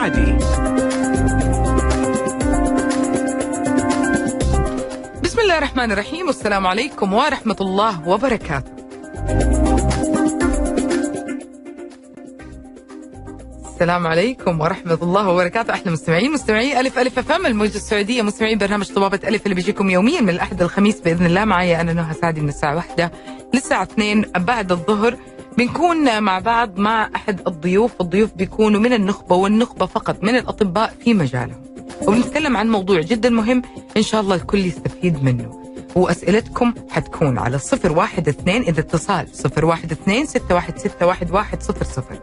السعدي بسم الله الرحمن الرحيم. والسلام عليكم ورحمة الله وبركاته. السلام عليكم ورحمة الله وبركاته. أحلى مستمعين مستمعي ألف ألف أفهم الموجة السعودية مستمعين برنامج طبابة ألف اللي بيجيكم يوميا من الأحد الخميس بإذن الله. معي أنا نهى سعدي من الساعة واحدة للساعة اثنين بعد الظهر. بنكون مع بعض مع أحد الضيوف. الضيوف بيكونوا من النخبة والنخبة فقط من الأطباء في مجالهم. وبنتكلم عن موضوع جدا مهم إن شاء الله الكل يستفيد منه. وأسئلتكم حتكون على صفر واحد اثنين إذا اتصال صفر واحد اثنين ستة واحد ستة واحد واحد صفر صفر.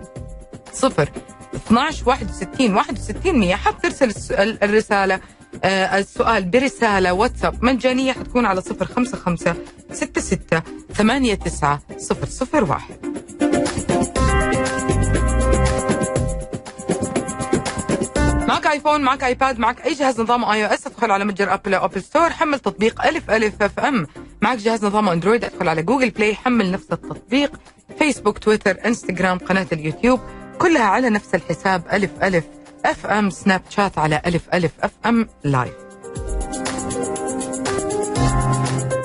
صفر 12 61 61 100 حاب ترسل السؤال الرسالة آه السؤال برسالة واتساب مجانية حتكون على 055 66 89 001 معك آيفون معك آيباد معك أي جهاز نظام iOS ادخل على متجر أبل أو Apple Store حمل تطبيق ألف ألف FM. معك جهاز نظام أندرويد ادخل على جوجل بلاي حمل نفس التطبيق فيسبوك تويتر إنستغرام قناة اليوتيوب. كلها على نفس الحساب ألف ألف FM سناب شات على ألف ألف FM live.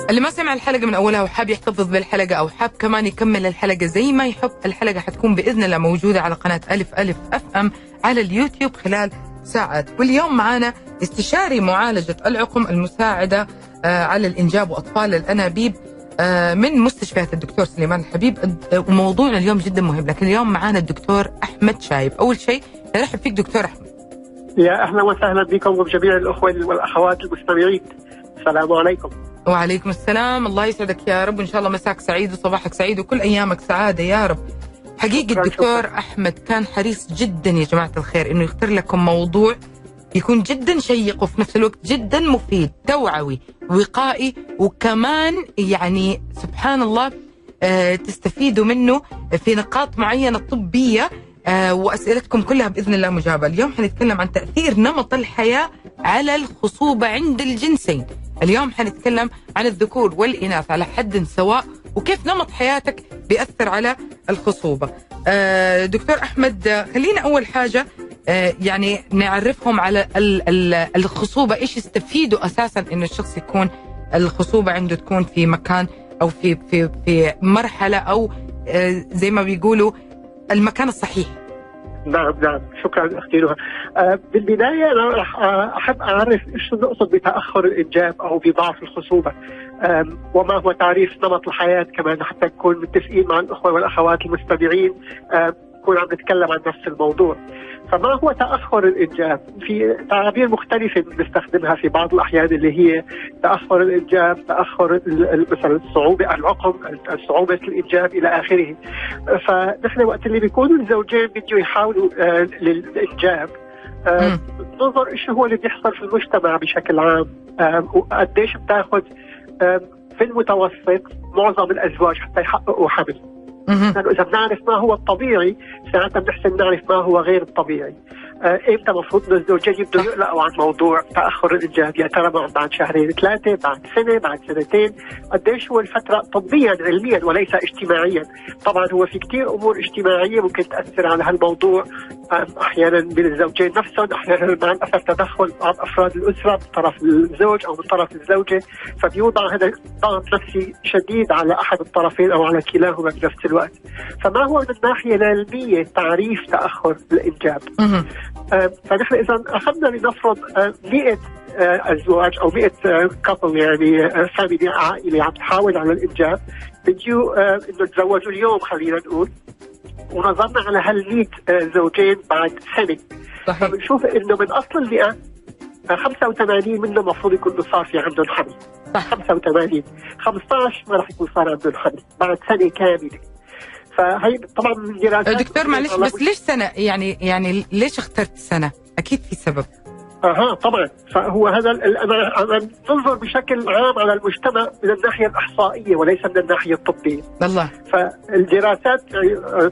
اللي ما سمع الحلقة من أولها وحاب يحتفظ بالحلقة أو حاب كمان يكمل الحلقة زي ما يحب الحلقة حتكون بإذن الله موجودة على قناة ألف ألف FM على اليوتيوب خلال ساعات. واليوم معنا استشاري معالجة العقم المساعدة آه على الإنجاب وأطفال الأنابيب من مستشفيات الدكتور سليمان الحبيب. وموضوعنا اليوم جدا مهم لكن اليوم معنا الدكتور أحمد شايب. أول شيء نرحب فيك دكتور أحمد. يا أهلا وسهلا بكم وبجميع الأخوة والأخوات المستمعين. السلام عليكم. وعليكم السلام. الله يسعدك يا رب وإن شاء الله مساك سعيد وصباحك سعيد وكل أيامك سعادة يا رب. حقيقي الدكتور أحمد كان حريص جدا يا جماعة الخير إنه يختار لكم موضوع يكون جدا شيق وفي نفس الوقت جدا مفيد توعوي وقائي وكمان يعني سبحان الله آه تستفيدوا منه في نقاط معينة طبية آه وأسئلتكم كلها بإذن الله مجابة. اليوم حنتكلم عن تأثير نمط الحياة على الخصوبة عند الجنسين. اليوم حنتكلم عن الذكور والإناث على حد سواء وكيف نمط حياتك بيأثر على الخصوبة. آه دكتور أحمد خلينا أول حاجة يعني نعرفهم على ال ال الخصوبة. إيش يستفيدوا أساسا إنه الشخص يكون الخصوبة عنده تكون في مكان أو في في في مرحلة أو آه زي ما بيقولوا المكان الصحيح؟ نعم نعم. شكرا. أختي آه بالبداية أنا راح أحب أعرف إيش نقصد بتأخر الإنجاب أو بضعف الخصوبة. آه وما هو تعريف نمط الحياة كمان حتى نكون متفقين مع الأخوة والأخوات المستمعين. آه نكون عم نتكلم عن نفس الموضوع فما هو تأخر الإنجاب؟ في تعابير مختلفة بنستخدمها في بعض الأحيان اللي هي تأخر الإنجاب، تأخر مثلا الصعوبه العقم، صعوبة الإنجاب إلى آخره. فنحن وقت اللي بيكونوا الزوجين بده يحاولوا آه للإنجاب آه ننظر إيش هو اللي بيحصل في المجتمع بشكل عام وقديش بتاخذ في المتوسط معظم الأزواج حتى يحققوا حمل. لأنه إذا بنعرف ما هو الطبيعي ساعتها بنحسن نعرف ما هو غير الطبيعي. آه إمتى المفروض انه الزوجين يبدوا يقلقوا عن موضوع تأخر الانجاب يا ترى بعد شهرين ثلاثة بعد سنة بعد سنتين؟ قديش هو الفترة طبيا علميا وليس اجتماعيا؟ طبعا هو في كثير أمور اجتماعية ممكن تأثر على هالموضوع. أحيانا بين الزوجين نفسهم أحيانا مع الاسف تدخل بعض أفراد الأسرة من طرف الزوج أو من طرف الزوجة. فبيوضع هذا ضغط نفسي شديد على أحد الطرفين أو على كلاهما بنفس الوقت. فما هو من الناحية العلمية تعريف تأخر الإنجاب؟ آه فنحن اذا أخذنا لنفرض آه 100 آه ازواج أو 100 couple يعني family عائلة عم تحاول على الإنجاب. بيجوا إنه تزوجوا اليوم خلينا نقول. ونظرنا على هال 100 زوجين بعد سنة. صحيح. فبنشوف إنه من أصل ال 100 85 منهم المفروض يكونوا صار في عندهم حمل صح. 85 15 ما راح يكون صار عندهم حمل بعد سنة كاملة. فهي طبعا من دراسات دكتور معلش بس ليش سنة؟ يعني يعني ليش اخترت سنة؟ أكيد في سبب. أها طبعا فهو هذا أنا ننظر بشكل عام على المجتمع من الناحية الإحصائية وليس من الناحية الطبية. الله فالدراسات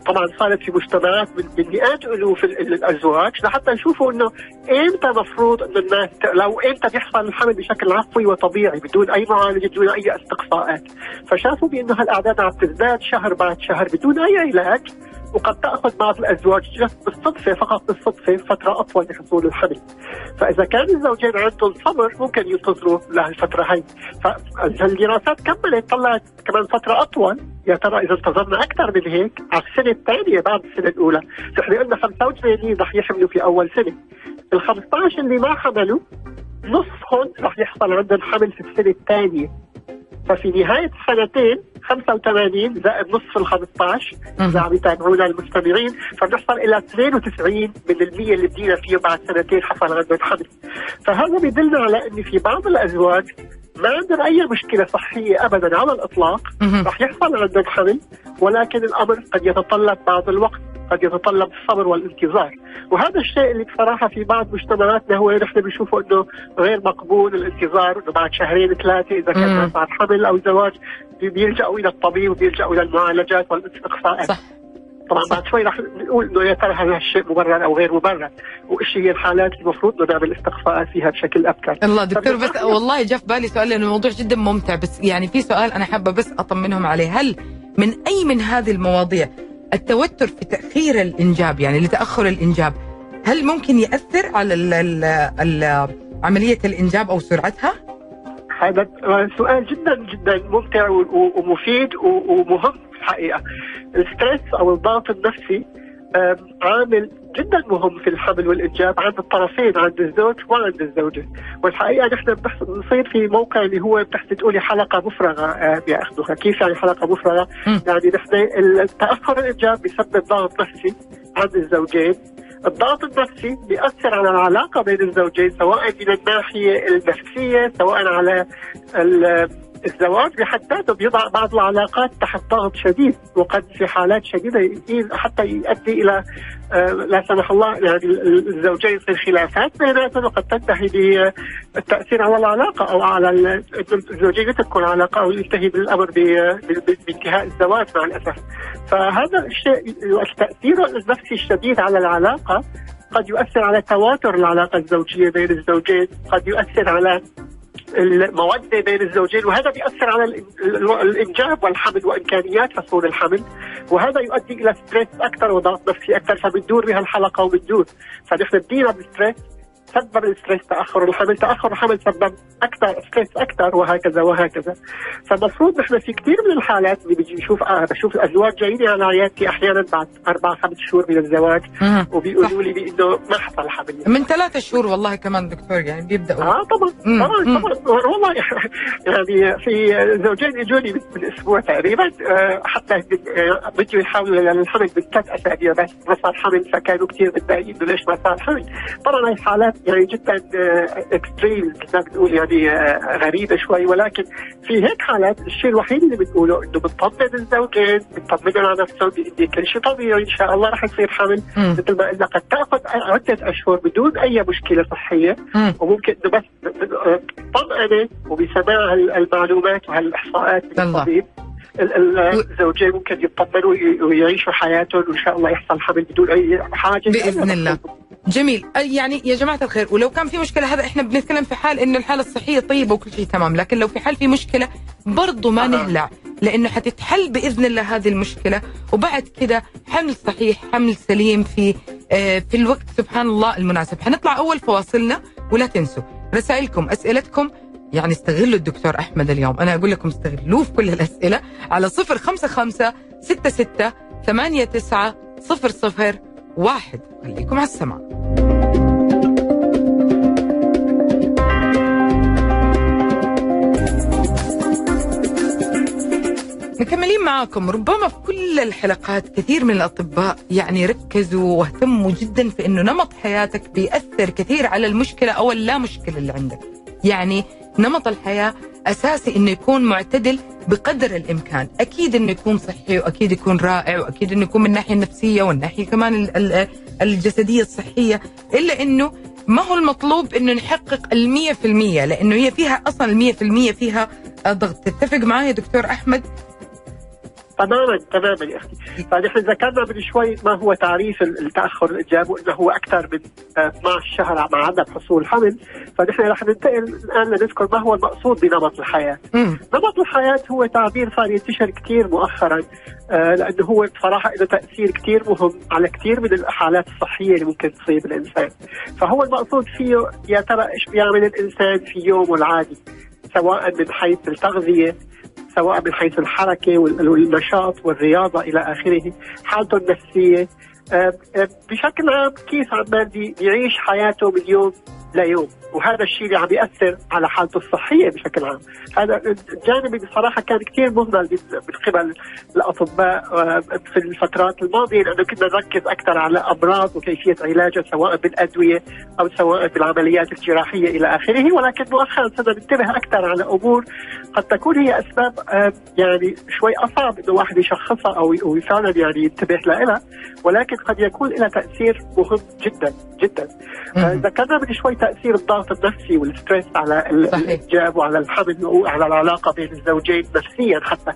طبعا صارت في مجتمعات من مئات الوف الأزواج لحتى يشوفوا إنه إمتى مفروض انه الناس لو إمتى بيحصل الحمل بشكل عفوي وطبيعي بدون أي معالجة بدون أي استقصاءات. فشافوا بأنه هالأعداد عم تزداد شهر بعد شهر بدون أي علاج وقد تأخذ بعض الأزواج بالصدفة فقط بالصدفة فترة أطول لحصول الحمل فإذا كان الزوجين عندهم صبر ممكن ينتظروا لهالفتره هي فالدراسات كملت طلعت كمان فترة أطول. يا ترى إذا انتظرنا أكثر من هيك على السنة الثانية بعد السنة الأولى. نحن قلنا 85 رح يحملوا في أول سنة. ال 15 اللي ما حملوا نصفهم رح يحصل عندهم حمل في السنة الثانية. ففي نهاية السنتين 85 زائد نصف ال 15 إذا عم يتابعونا المستمعين فبنحصل إلى 92 من المية اللي بدينا فيه بعد سنتين حصل عندهم حمل فهذا بيدلنا على إن في بعض الأزواج ما عندهم أي مشكلة صحية ابدا على الإطلاق رح يحصل عندهم حمل ولكن الأمر قد يتطلب بعض الوقت. قد يتطلب الصبر والانتظار. وهذا الشيء اللي بصراحة في بعض مجتمعاتنا هو نحن بنشوفه إنه غير مقبول الانتظار إنه بعد شهرين ثلاثة إذا كان بعد حمل أو زواج بيلجأوا إلى الطبيب وبيلجأوا إلى المعالجات والاستقصاءات صح. طبعا بعد شوي رح نقول إنه يا ترى هذا الشيء مبرر أو غير مبرر؟ وإيش هي الحالات المفروض إنه نعمل استقصاءات فيها بشكل أبكر؟ الله دكتور بس والله جاء في بالي سؤال لأنه الموضوع جدا ممتع بس يعني في سؤال أنا حابة بس أطمنهم عليه. هل من أي من هذه المواضيع التوتر في تأخير الإنجاب يعني لتأخر الإنجاب هل ممكن يأثر على ال ال ال عملية الإنجاب أو سرعتها؟ هذا سؤال جدا جدا ممتع ومفيد ومهم في الحقيقة. الستريس أو الضغط النفسي عامل جدا مهم في الحمل والإنجاب عند الطرفين عند الزوج وعند الزوجة. والحقيقة نحن بنصير في موقع اللي هو بتحكي تقولي حلقة مفرغة يا اخدوها كيف يعني حلقة مفرغة؟ يعني نحن تاخر الإنجاب بيسبب ضغط نفسي عند الزوجين. الضغط النفسي بيأثر على العلاقة بين الزوجين سواء من الناحية النفسية سواء على الزواج بحد ذاته بيضع بعض العلاقات تحت ضغط شديد وقد في حالات شديدة حتى يؤدي إلى آه، لا سمح الله يعني الزوجين يصير خلافات بيناتهم وقد تنتهي بالتاثير على العلاقة أو على الزوجين يتركوا العلاقه أو ينتهي بالأمر بانتهاء الزواج مع الأسف. فهذا الشيء تاثيره النفسي الشديد على العلاقة قد يؤثر على تواتر العلاقة الزوجية بين الزوجين، قد يؤثر على الموده بين الزوجين وهذا بيأثر على الإنجاب والحمل وإمكانيات حصول الحمل. وهذا يؤدي إلى stress أكثر وضغط نفسي أكثر فبتدور بها الحلقة وبتدور. فنحن بدينا بال stress سبب الستريس تأخر الحمل، تأخر الحمل سبب أكثر ستريس أكثر وهكذا وهكذا. فالمفروض نحن في كثير من الحالات اللي بيجي نشوف آه بشوف الأزواج جايين على عيادتي أحيانا بعد أربع خمس شهور من الزواج وبيقولوا لي انه ما حصل حمل. من ثلاثة شهور والله كمان دكتور يعني بيبدأوا. آه طبعا طبعا طبعا. والله يعني في زوجين إجوني من أسبوع تقريبا آه، حتى بدوا يحاولوا الحمل بالثلاث أسابيع بس ما صار حمل فكانوا كثير متضايقين ليش ما صار حمل. طبعا هي حالات يعني جدا اكستريم آه، زي بتقول يعني آه، غريبة شوي. ولكن في هيك حالات الشيء الوحيد اللي بتقوله إنه بتطمن الزوجين بتطمنهم على نفسهم بان كل شيء طبيعي إن شاء الله رح يصير حمل. مثل ما قلنا قد تأخذ عدة أشهر بدون أي مشكلة صحية. وممكن إنه بس طمأنة وبسماع المعلومات وهالإحصاءات من الطبيب الزوجين ممكن يطمنوا ويعيشوا حياتهم وإن شاء الله يحصل حمل بدون أي حاجة. بإذن الله. جميل. يعني يا جماعة الخير ولو كان في مشكلة هذا إحنا بنتكلم في حال ان الحالة الصحية طيبه وكل شيء تمام لكن لو في حال في مشكلة برضه ما نهلع لأنه حتتحل بإذن الله هذه المشكلة وبعد كده حمل صحيح حمل سليم في آه، في الوقت سبحان الله المناسب. حنطلع أول فواصلنا ولا تنسوا رسائلكم أسئلتكم يعني استغلوا الدكتور أحمد اليوم. أنا أقول لكم استغلوه في كل الأسئلة على 055 66 89 00 واحد. خليكم على السماع. مكملين معاكم. ربما في كل الحلقات كثير من الأطباء يعني ركزوا واهتموا جدا في أنه نمط حياتك بيأثر كثير على المشكلة أو اللا مشكلة اللي عندك. يعني نمط الحياة أساسي أنه يكون معتدل بقدر الإمكان. أكيد أنه يكون صحي وأكيد يكون رائع وأكيد أنه يكون من الناحية النفسية والناحية كمان الجسدية الصحية. إلا أنه ما هو المطلوب أنه نحقق في المية لأنه هي فيها المية في المية فيها ضغط. تتفق معي دكتور أحمد؟ تماما تماما يا أختي فنحن ذكرنا من شوي ما هو تعريف التأخر الانجاب وانه هو أكثر من 12 شهر مع عدم حصول حمل. فنحن رح ننتقل الآن لنذكر ما هو المقصود بنمط الحياة. نمط الحياة هو تعبير صار ينتشر كثير مؤخرا آه لأنه هو بصراحة له تأثير كثير مهم على كثير من الحالات الصحية اللي ممكن تصيب الإنسان. فهو المقصود فيه يا ترى إيش بيعمل الإنسان في يومه العادي سواء من حيث التغذية سواء من حيث الحركه والنشاط والرياضة إلى آخره حالته النفسية. آه، آه، بشكل عام كيف عمال يعيش حياته من يوم ليوم وهذا الشيء اللي عم يأثر على حالته الصحية بشكل عام. هذا الجانب بصراحه كان كثير مهمل من قبل الأطباء آه، في الفترات الماضية لأنه كنا نركز أكثر على أمراض وكيفية علاجها سواء بالأدوية أو سواء بالعمليات الجراحية إلى آخره. ولكن مؤخرا صرنا ننتبه أكثر على أمور قد تكون هي أسباب آه، يعني شوي أصعب إنه واحد يشخصها أو فعلا يعني ينتبه لها. ولكن قد يكون لها تأثير مهم جدا جدا. آه، ذكرنا من شوي تأثير الضغط النفسي والستريس على الانجاب وعلى الحمل وعلى العلاقة بين الزوجين نفسيا حتى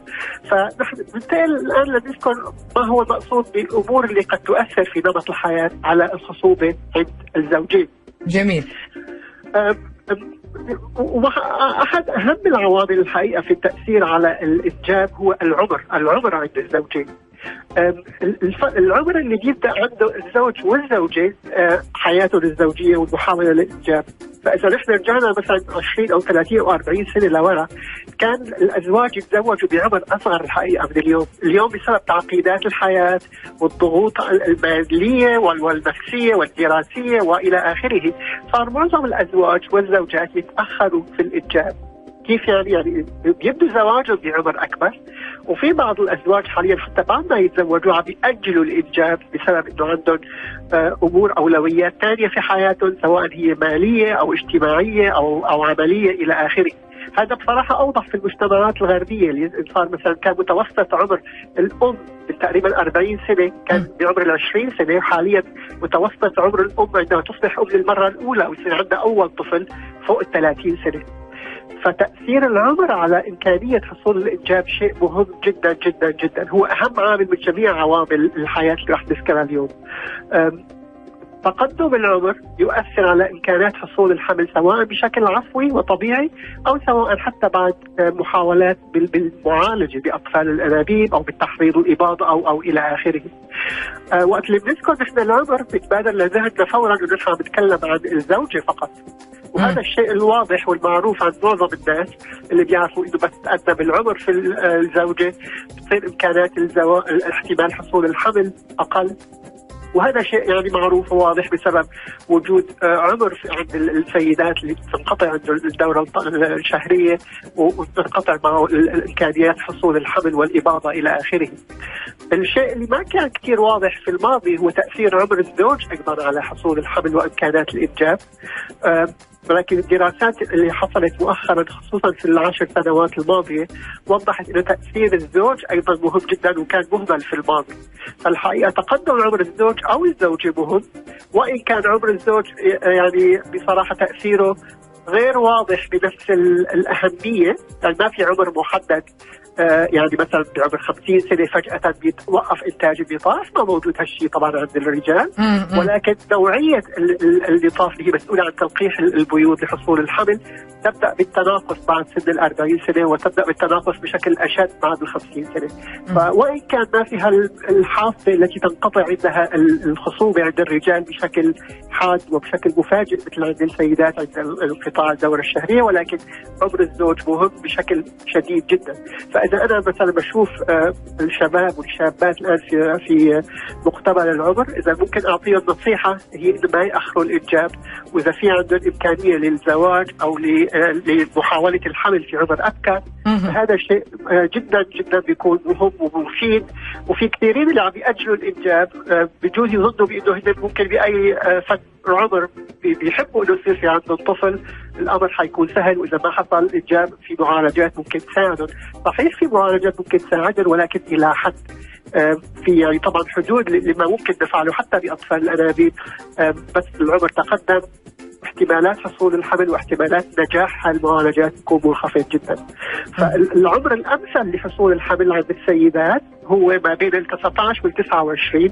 فنحن ننتقل الآن لنذكر ما هو المقصود بالأمور اللي قد تؤثر في نمط الحياة على الخصوبه عند الزوجين. جميل. أحد أهم العوامل الحقيقة في التأثير على الإنجاب هو العمر، العمر عند الزوجين. العمر اللي بيبدا عنده الزوج والزوجة آه، حياته الزوجية والمحاولة للإنجاب. فإذا نحن رجعنا مثلا 20 أو 30 أو 40 سنة لورا كان الأزواج يتزوجوا بعمر أصغر الحقيقة من اليوم، اليوم بسبب تعقيدات الحياة والضغوط المالية والنفسية والدراسية وإلى آخره، صار معظم الأزواج والزوجات يتأخروا في الإنجاب. كيف يعني يعني بيبدو زواجهم بعمر أكبر وفي بعض الأزواج حاليا حتى بعد ما يتزوجوا عم بيأجلوا الانجاب بسبب إنه عندهم آه، أمور أولويات ثانية في حياتهم سواء هي مالية أو اجتماعية أو أو عملية إلى آخره. هذا بصراحة أوضح في المجتمعات الغربية اللي صار مثلا كان متوسط عمر الأم تقريبا 40 سنة كان بعمر ال 20 سنة وحاليا متوسط عمر الأم عندما تصبح أم للمرة الأولى ويصير عندها أول طفل فوق ال 30 سنة. فتأثير العمر على إمكانية حصول الإنجاب شيء مهم جدا جدا جدا. هو أهم عامل من جميع عوامل الحياة اللي رح نذكرها اليوم. تقدم العمر يؤثر على امكانات حصول الحمل سواء بشكل عفوي وطبيعي أو سواء حتى بعد محاولات بالمعالجة بأطفال الأنابيب أو بالتحريض والاباضه أو أو إلى آخره. أه وقت اللي بنذكر نحن العمر بتبادر لذهننا فورا انه نحن عم نتكلم عن الزوجة فقط. وهذا الشيء الواضح والمعروف عند معظم الناس اللي بيعرفوا إنه بس تقدم العمر في الزوجة بتصير امكانات الزو... احتمال حصول الحمل أقل وهذا شيء يعني معروف وواضح بسبب وجود آه، عمر عند السيدات اللي تنقطع عند الدورة الشهرية وتنقطع معه الإمكانيات حصول الحمل والإباضة إلى آخره. الشيء اللي ما كان كثير واضح في الماضي هو تأثير عمر الزوج أيضا على حصول الحمل وامكانات الإنجاب. ولكن الدراسات اللي حصلت مؤخرا خصوصا في العشر سنوات الماضية وضحت انه تأثير الزوج أيضا مهم جدا وكان مهمل في الماضي. فالحقيقة تقدم عمر الزوج أو الزوجه مهم وإن كان عمر الزوج يعني بصراحة تأثيره غير واضح بنفس الأهمية يعني ما في عمر محدد يعني مثلا بعمر 50 سنة فجأة بيتوقف إنتاج اللطاف ما موجود هالشيء طبعا عند الرجال. ولكن نوعية اللطاف اللي هي مسؤولة عن تلقيح البيوض لحصول الحمل تبدأ بالتناقص بعد سن ال 40 سنة وتبدأ بالتناقص بشكل أشد بعد ال 50 سنه فوإن كان ما في الحافة التي تنقطع عندها الخصوبة عند الرجال بشكل حاد وبشكل مفاجئ مثل عند السيدات عند انقطاع الدورة الشهرية ولكن عمر الزوج مهم بشكل شديد جدا. فاذا أنا مثلا بشوف آه، الشباب والشابات الآن في في مقتبل العمر إذا ممكن اعطيهم نصيحه هي إنه ما يأخروا الإنجاب وإذا في عندهم إمكانية للزواج أو آه، لمحاولة الحمل في عمر ابكر هذا شيء آه، جدا جدا بيكون مهم ومفيد. وفي كثيرين اللي عم يأجلوا الإنجاب بجوز يظنوا بأنه ممكن بأي فتره عمر بيحبوا إنه يصير في عندهم طفل الأمر حيكون سهل وإذا ما حصل إنجاب في معالجات ممكن تساعدهم، صحيح في معالجات ممكن تساعدهم ولكن إلى حد في يعني طبعا حدود لما ممكن نفعله حتى بأطفال الأنابيب. بس العمر تقدم. احتمالات حصول الحمل واحتمالات نجاح المعالجات تكون منخفض جدا. فالعمر الأمثل لحصول الحمل عند السيدات هو ما بين ال 19 وال 29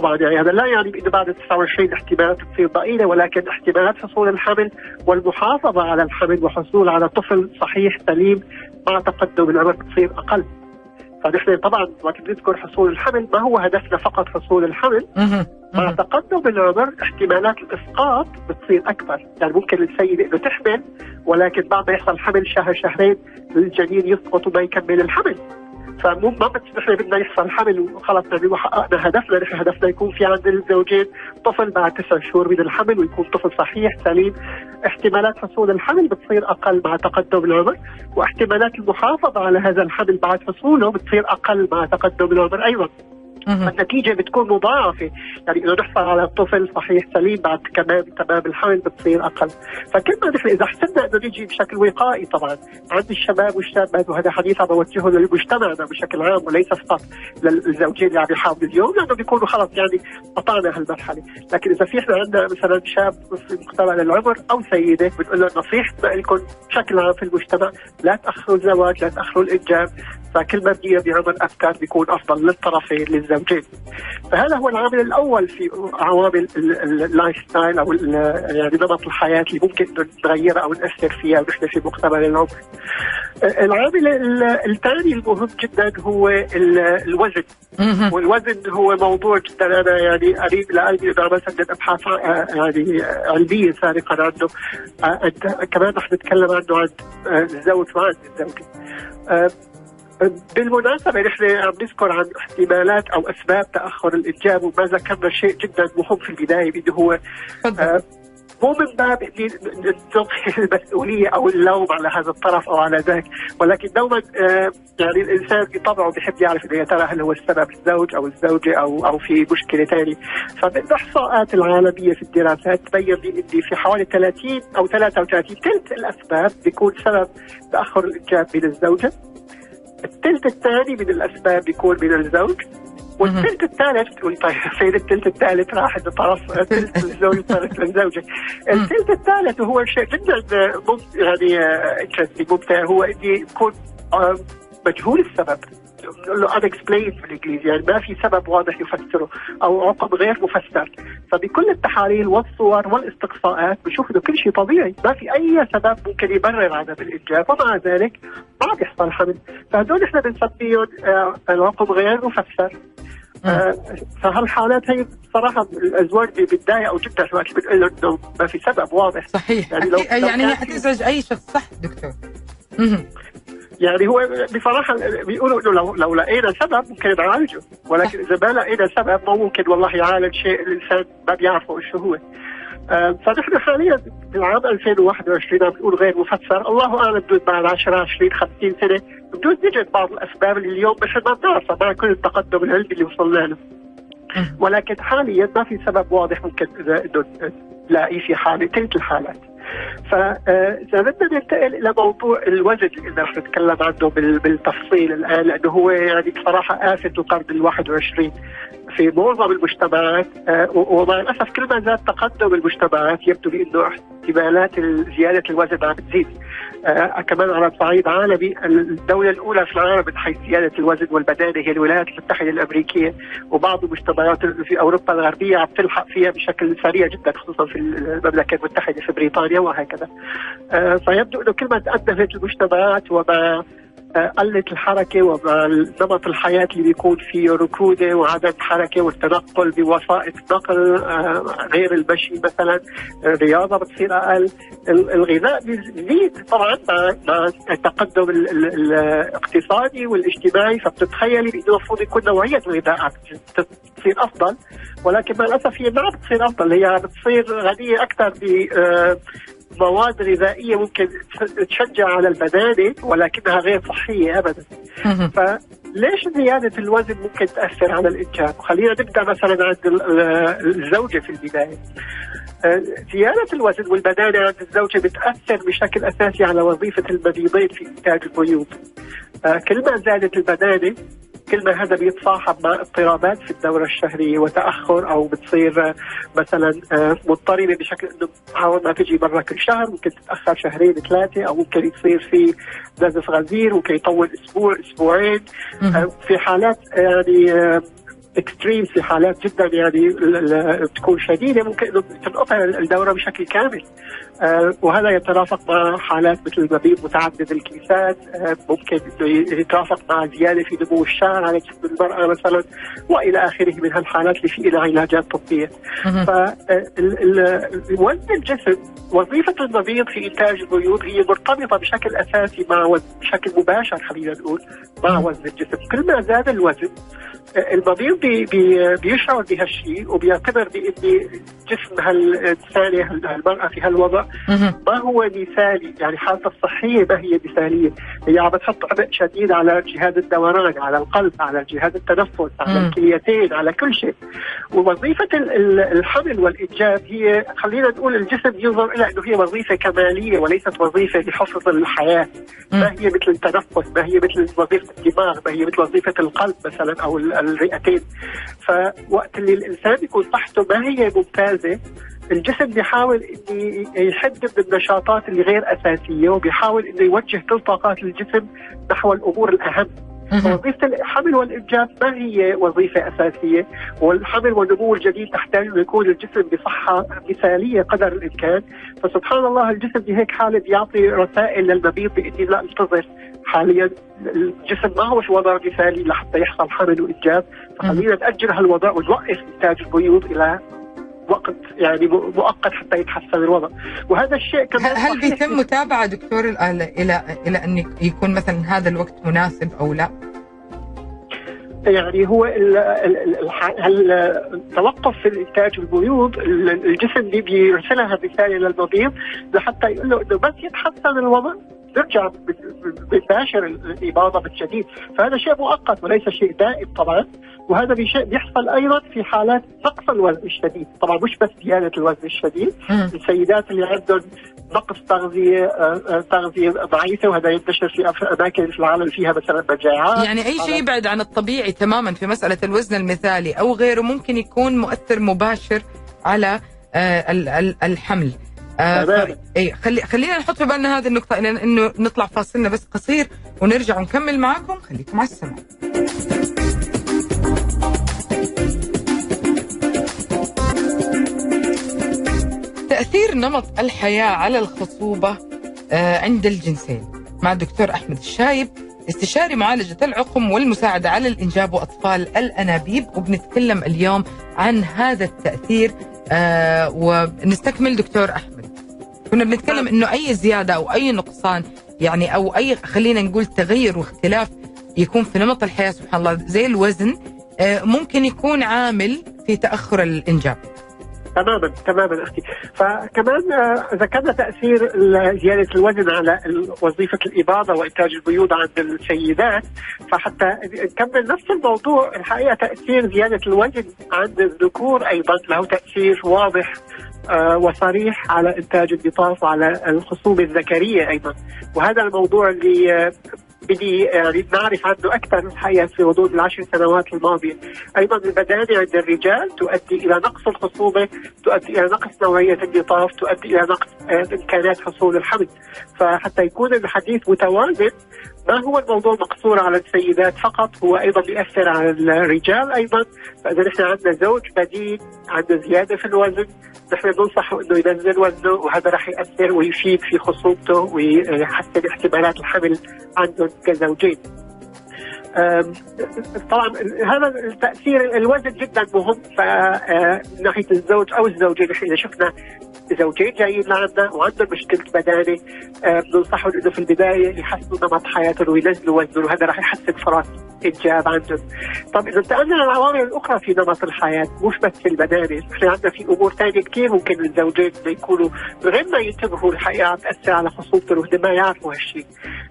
طبعا يعني هذا لا يعني انه بعد 29 احتمالات تصير ضئيلة ولكن احتمالات حصول الحمل والمحافظة على الحمل وحصول على طفل صحيح سليم مع تقدم العمر تصير أقل. فنحن طبعا وقت بنذكر حصول الحمل ما هو هدفنا فقط حصول الحمل مع تقدم العمر احتمالات الإسقاط بتصير أكبر، يعني ممكن السيده إنه تحمل ولكن بعد ما يحصل حمل شهر شهرين الجنين يسقط وما يكمل الحمل. فمو ما نحن بدنا يحصل حمل وخلص وحققنا هدفنا نحن هدفنا يكون في عند الزوجين طفل بعد تسع شهور من الحمل ويكون طفل صحيح سليم. احتمالات حصول الحمل بتصير أقل مع تقدم العمر واحتمالات المحافظة على هذا الحمل بعد حصوله بتصير أقل مع تقدم العمر. أيضا النتيجة بتكون مضاعفة. يعني إنه نحصل على طفل صحيح سليم بعد كمان تمام الحمل بتصير أقل. فكل ما نحن إذا حسنا انه نيجي بشكل وقائي طبعا. عند الشباب والشابات وهذا حديث عم بوجهه لمجتمعنا بشكل عام وليس فقط للزوجين اللي عم يحاولوا اليوم لأنه بيكونوا خلص يعني قطعنا هالمرحلة. لكن إذا في إحنا عندنا مثلا شاب في مقتبل العمر أو سيدة بنقول له نصيحتنا لكم بشكل عام في المجتمع لا تأخروا الزواج لا تأخروا الإنجاب. فكل ما بدي بعمر ابكر بيكون أفضل للطرفين للزوجين. فهذا هو العامل الأول في عوامل ال lifestyle أو يعني نمط الحياة اللي ممكن نغيرها أو ناثر فيها ونحن في مقتبل العمر. العامل الثاني المهم جدا هو الوزن. والوزن هو موضوع جدا. أنا يعني قريب لقلبي أنا عملت أبحاث يعني علمية سابقا عنه. كمان رح نتكلم عنه عن الزوج وعن الزوجه بالمناسبة نحن عم نذكر عن احتمالات أو أسباب تأخر الإنجاب وما ذكرنا شيء جدا مهم في البداية اللي هو آه مو من باب نلقي المسؤولية أو اللوم على هذا الطرف أو على ذاك ولكن دوما آه يعني الإنسان بطبعه بحب يعرف انه يا ترى هل هو السبب الزوج أو الزوجة أو أو في مشكلة ثانية فبالاحصاءات العالمية في الدراسات تبين لي ان في حوالي 30 أو 33 ثلث الأسباب بيكون سبب تأخر الإنجاب من الزوجة. الثلث الثاني من الأسباب بيكون من الزوج والثلث الثالث طيب الثلث الثالث راح لطرف ثلث الزوج صارت للزوجه الثلث الثالث وهو شيء جدا يعني ممتع هو اني يكون مجهول السبب. له unexplained بالانجليزي يعني ما في سبب واضح يفسره أو عقب غير مفسر. فبكل التحاليل والصور والاستقصاءات بشوف إنه كل شيء طبيعي. ما في أي سبب ممكن يبرر عدم الانجاب ومع ذلك ما عم يحصل حمل. فهدول إحنا بنسميهم آه العقب غير مفسر. آه فهالحالات هي صراحة الازواج بيتضايقوا جدا وقت بتقول له إنه ما في سبب واضح. صحيح. يعني لو يعني هي حتزعج أي شخص. صح دكتور. يعني هو بصراحة بيقولوا إنه لو لو لقينا سبب ممكن نعالجه ولكن إذا ما لقينا سبب ما ممكن والله يعالج شيء الإنسان ما بيعرفه إيش هو آه فنحن حاليا بالعام 2021 عم نقول غير مفسر، الله أعلم بدون بعد 10 20 50 سنة بدون نجد بعض الأسباب اللي اليوم مش ما بنعرفها مع كل التقدم العلمي اللي وصلنا له. ولكن حاليا ما في سبب واضح ممكن انه نلاقيه في حالة ثلث الحالات. فاذا بدنا ننتقل إلى موضوع الوزن اللي رح نتكلم عنه بالتفصيل الآن لأنه هو يعني بصراحة افه القرن ال 21 في معظم المجتمعات ومع الأسف كل ما زاد تقدم المجتمعات يبدو لي انه احتمالات زيادة الوزن عم تزيد. آه كمان على صعيد عالمي الدولة الأولى في العالم من حيث زيادة الوزن والبدانة هي الولايات المتحدة الأمريكية وبعض المجتمعات في أوروبا الغربية عم تلحق فيها بشكل سريع جدا خصوصا في المملكة المتحدة في بريطانيا وهكذا. آه فيبدو أنه كل ما تقدمت المجتمعات وما قلت الحركة ومع نمط الحياة اللي بيكون فيه ركودة وعدم حركة والتنقل بوسائط نقل غير المشي مثلا الرياضة بتصير أقل. الغذاء بيزيد طبعا مع التقدم الاقتصادي والاجتماعي. فبتتخيلي انه المفروض يكون نوعية الغذاء تصير أفضل. ولكن مع الأسف هي ما بتصير أفضل. هي بتصير غنية أكثر ب مواد غذائية ممكن تشجع على البدانه ولكنها غير صحية ابدا. فليش زيادة الوزن ممكن تأثر على الانجاب؟ خلينا نبدأ مثلا عند الزوجة في البداية. زيادة الوزن والبدانة عند الزوجة بتأثر بشكل أساسي على وظيفة المبيضين في إنتاج البيوض. كل ما زادت البدانة كل ما هذا بيتصاحب مع اضطرابات في الدورة الشهرية وتأخر أو بتصير مثلا مضطربة بشكل أنه عاود ما تجي مرة كل شهر ممكن تتأخر شهرين ثلاثة أو ممكن يصير في نزف غزير ممكن يطول أسبوع أسبوعين. في حالات يعني اكستريم في حالات جدا يعني بتكون شديدة ممكن تنقطع الدورة بشكل كامل. آه وهذا يترافق مع حالات مثل المبيض متعدد الكيسات آه ممكن يترافق مع زيادة في نمو الشعر على جسم المرأة مثلا وإلى آخره من هالحالات اللي في لها علاجات طبية. فوزن الجسم وظيفة المبيض في إنتاج البيوض هي مرتبطة بشكل أساسي مع وزن بشكل مباشر خلينا نقول مع وزن الجسم، كل ما زاد الوزن المبيض بي بي بيشعر بهالشيء وبيعتبر بان جسم هالانسانه هالمرأة في هالوضع ما هو مثالي يعني حالته الصحية ما هي مثالية؟ هي عم بتحط عبء شديد على جهاز الدوران على القلب على جهاز التنفس على الكليتين على كل شيء. ووظيفة الحمل والانجاب هي خلينا نقول الجسم ينظر إلى إنه هي وظيفة كمالية وليست وظيفة لحفظ الحياة. ما هي مثل التنفس؟ ما هي مثل وظيفة الدماغ؟ ما هي مثل وظيفة القلب مثلا أو الرئتين؟ فوقت اللي الإنسان يكون صحته ما هي ممتازة الجسم بيحاول إنه يحد من النشاطات اللي غير أساسية وبيحاول إنه يوجه كل طاقات الجسم نحو الأمور الأهم. وظيفة الحمل والإنجاب ما هي وظيفة أساسية والحمل والنمو الجديد تحتاج أن يكون الجسم بصحة مثالية قدر الإمكان. فسبحان الله الجسم بهيك حالة بيعطي رسائل للمبيض بإني لا انتظر. حاليا الجسم ما هو وضع مثالي لحتى يحصل حمل وإنجاب. فخلينا نأجل هالوضع ونوقف إنتاج البيوض إلى وقت يعني مؤقت حتى يتحسن الوضع. وهذا الشيء كمان هل بيتم متابعة دكتور إلى إلى أن يكون مثلا هذا الوقت مناسب أو لا؟ يعني هو التوقف في الانتاج البيوض الجسم دي بيرسلها رساله للمبيض لحتى يقول له إنه بس يتحسن الوضع نرجع بتباشر الإباضة بالجديد فهذا شيء مؤقت وليس شيء دائم طبعا. وهذا بيحصل أيضا في حالات نقص الوزن الشديد. طبعا مش بس زيادة الوزن الشديد السيدات اللي عندهم نقص تغذية آه، آه، تغذية ضعيفة وهذا ينتشر في أماكن في العالم فيها مثلا مجاعات. يعني أي شيء يبعد عن الطبيعي تماما في مسألة الوزن المثالي أو غيره ممكن يكون مؤثر مباشر على آه، الحمل. آه اي خلي خلينا نحط في بالنا هذه النقطة إنه نطلع فاصلنا بس قصير ونرجع ونكمل معكم خليكم على السماء. تأثير نمط الحياة على الخصوبة آه عند الجنسين مع الدكتور أحمد الشايب استشاري معالجة العقم والمساعدة على الإنجاب وأطفال الأنابيب وبنتكلم اليوم عن هذا التأثير آه ونستكمل دكتور أحمد كنا بنتكلم إنه أي زيادة أو أي نقصان يعني أو أي خلينا نقول تغير واختلاف يكون في نمط الحياة سبحان الله زي الوزن آه، ممكن يكون عامل في تأخر الإنجاب. تماما تماما أختي. فكمان آه، ذكرنا تأثير زيادة الوزن على وظيفة الإباضة وإنتاج البيوض عند السيدات فحتى نكمل نفس الموضوع. الحقيقة تأثير زيادة الوزن عند الذكور أيضا له تأثير واضح آه، وصريح على إنتاج البطاس وعلى الخصوبه الذكرية أيضا. وهذا الموضوع اللي آه، بدي نعرف عنه أكثر الحقيقة في غضون العشر سنوات الماضية، أيضا البدانه عند الرجال تؤدي إلى نقص الخصوبة، تؤدي إلى نقص نوعية البطاف، تؤدي إلى نقص آه، امكانات حصول الحمل، فحتى يكون الحديث متوازن ما هو الموضوع مقصور على السيدات فقط هو أيضا بيأثر على الرجال أيضا فإذا نحن عندنا زوج بديل عنده زيادة في الوزن نحن بننصحه إنه ينزل وزنه وهذا راح يأثر ويفيد في خصوبته ويحسن احتمالات الحمل عندهم كزوجين. طبعا هذا التأثير الوزن جدا مهم من آه، ناحية الزوج أو الزوجين إذا شفنا زوجين جايين لعندنا وعندهم مشكلة بدانه بننصحهم إنه في البداية يحسنوا نمط حياتهم وينزلوا وزنهم وهذا راح يحسن فرص إنجاب عندهم. طب إذا انتقلنا للعوامل الأخرى في نمط الحياة مش بس في البدانه، إحنا عندنا في أمور ثانية كثير ممكن الزوجين يكونوا غير ما ينتبهوا الحقيقة تاثر على خصوبتهم وهن ما يعرفوا هالشيء.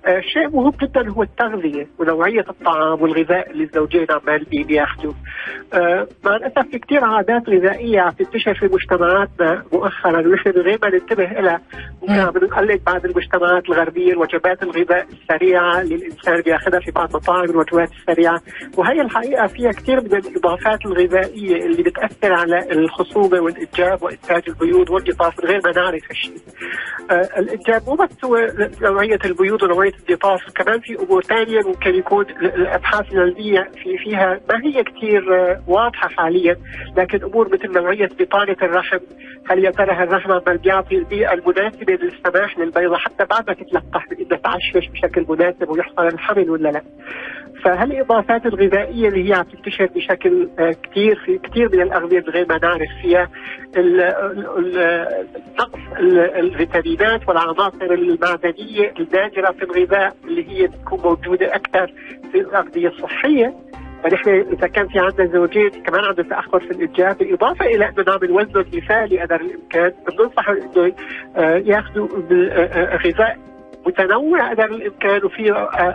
آه شيء مهم جدا هو التغذية ونوعية الطعام والغذاء اللي الزوجين عمال بياخذوه. آه مع الأسف في كثير عادات غذائية عم تنتشر في مجتمعاتنا مؤخرا يعني نحن من غير ما ننتبه لها ممكن عم نقلد بعض المجتمعات الغربية الوجبات الغذاء السريعة اللي الانسان بياخذها في بعض مطاعم الوجبات السريعة وهي الحقيقة فيها كثير من الإضافات الغذائية اللي بتأثر على الخصوبة والإنجاب وإنتاج البيوض والقطاف من غير ما نعرف هالشيء. آه الإنجاب مو بس هو نوعية البيوض ونوعية القطاف كمان في أمور ثانية ممكن يكون الأبحاث العلميه في فيها ما هي كثير آه واضحة حاليا لكن أمور مثل نوعية بطانة الرحم هل يا ترى الرحم بيعطي البيئة المناسبة للسماح للبيضه حتى بعد ما تتلقح بانها تعشش بشكل مناسب ويحصل الحمل ولا لا؟ فهالاضافات الغذائية اللي هي عم تنتشر بشكل كثير في كثير من الأغذية من غير ما نعرف فيها نقص الفيتامينات والعناصر المعدنيه النادرة في الغذاء اللي هي بتكون موجودة أكثر في الاغذيه الصحية. فنحن إذا كان في عندنا زوجين كمان عندهم تأخر في الإنجاب. بالإضافة إلى أنه نعمل وزنهم مثالي قدر الإمكان. بننصح إنه ياخذوا غذاء متنوع قدر الإمكان وفي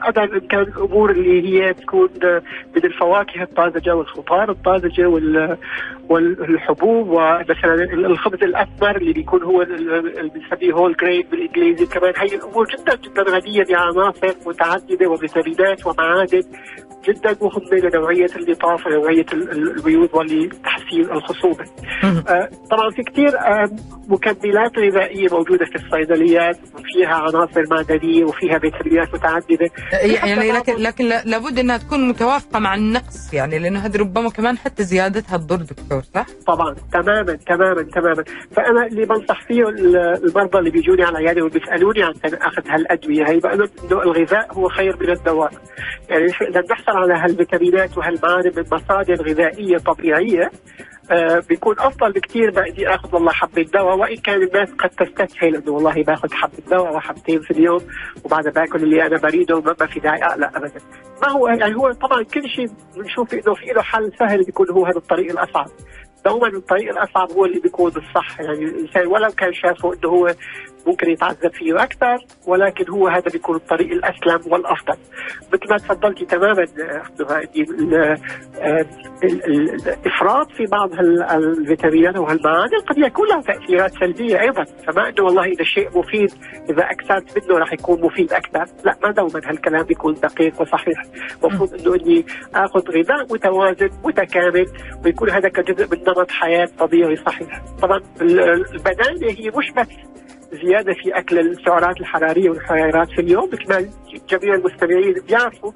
قدر الإمكان الأمور اللي هي تكون من الفواكه الطازجة والخضار الطازجة وال والحبوب ومثلا الخبز الاسمر اللي بيكون هو اللي بنسميه هول جرين بالإنجليزي كمان. هي الأمور جدا جدا غنية بعناصر متعددة وفيتامينات ومعادن. جدا مهمه لنوعيه اللطاف ونوعية البيوض ولتحسين الخصوبه. آه طبعا في كثير آه مكملات غذائية موجودة في الصيدليات وفيها عناصر معدنيه وفيها فيتامينات متعددة. يعني لكن لكن لابد إنها تكون متوافقة مع النقص يعني لأنه هذه ربما كمان حتى زيادتها تضر دكتور صح؟ طبعا تماما تماما تماما فأنا اللي بنصح فيه المرضى اللي بيجوني على العياده وبيسألوني عن أخذ هالأدوية هي بقول إنه الغذاء هو خير من الدواء. يعني إذا بنحصل على هالفيتامينات وهالمعادن من مصادر غذائية طبيعية آه بيكون أفضل بكثير ما اني أخذ والله حبة دواء وإن كان الناس قد تستسهل إنه والله باخذ حبة دواء وحبتين في اليوم وبعدها باكل اللي أنا بريده ما في داعي أقلق ابدا. ما هو يعني هو طبعا كل شيء بنشوف إنه في له حل سهل بيكون هو هذا الطريق الأصعب. دوما الطريق الأصعب هو اللي بيكون الصح يعني الإنسان ولو كان شافه إنه هو ممكن يتعذب فيه أكثر ولكن هو هذا بيكون الطريق الأسلم والأفضل. مثل ما تفضلتي تماما الإفراط في بعض الفيتامينات وهالمعادن قد يكون له تأثيرات سلبية أيضا. فما انه والله إذا شيء مفيد إذا أكثرت منه راح يكون مفيد أكثر. لا ما دوما هالكلام بيكون دقيق وصحيح. المفروض إنه إني آخذ غذاء متوازن متكامل ويكون هذا كجزء من نمط حياة طبيعي صحيح. طبعا البدانه هي مش بس زيادة في أكل السعرات الحرارية والحرارات في اليوم مثل ما جميع المستمعين بيعرفوا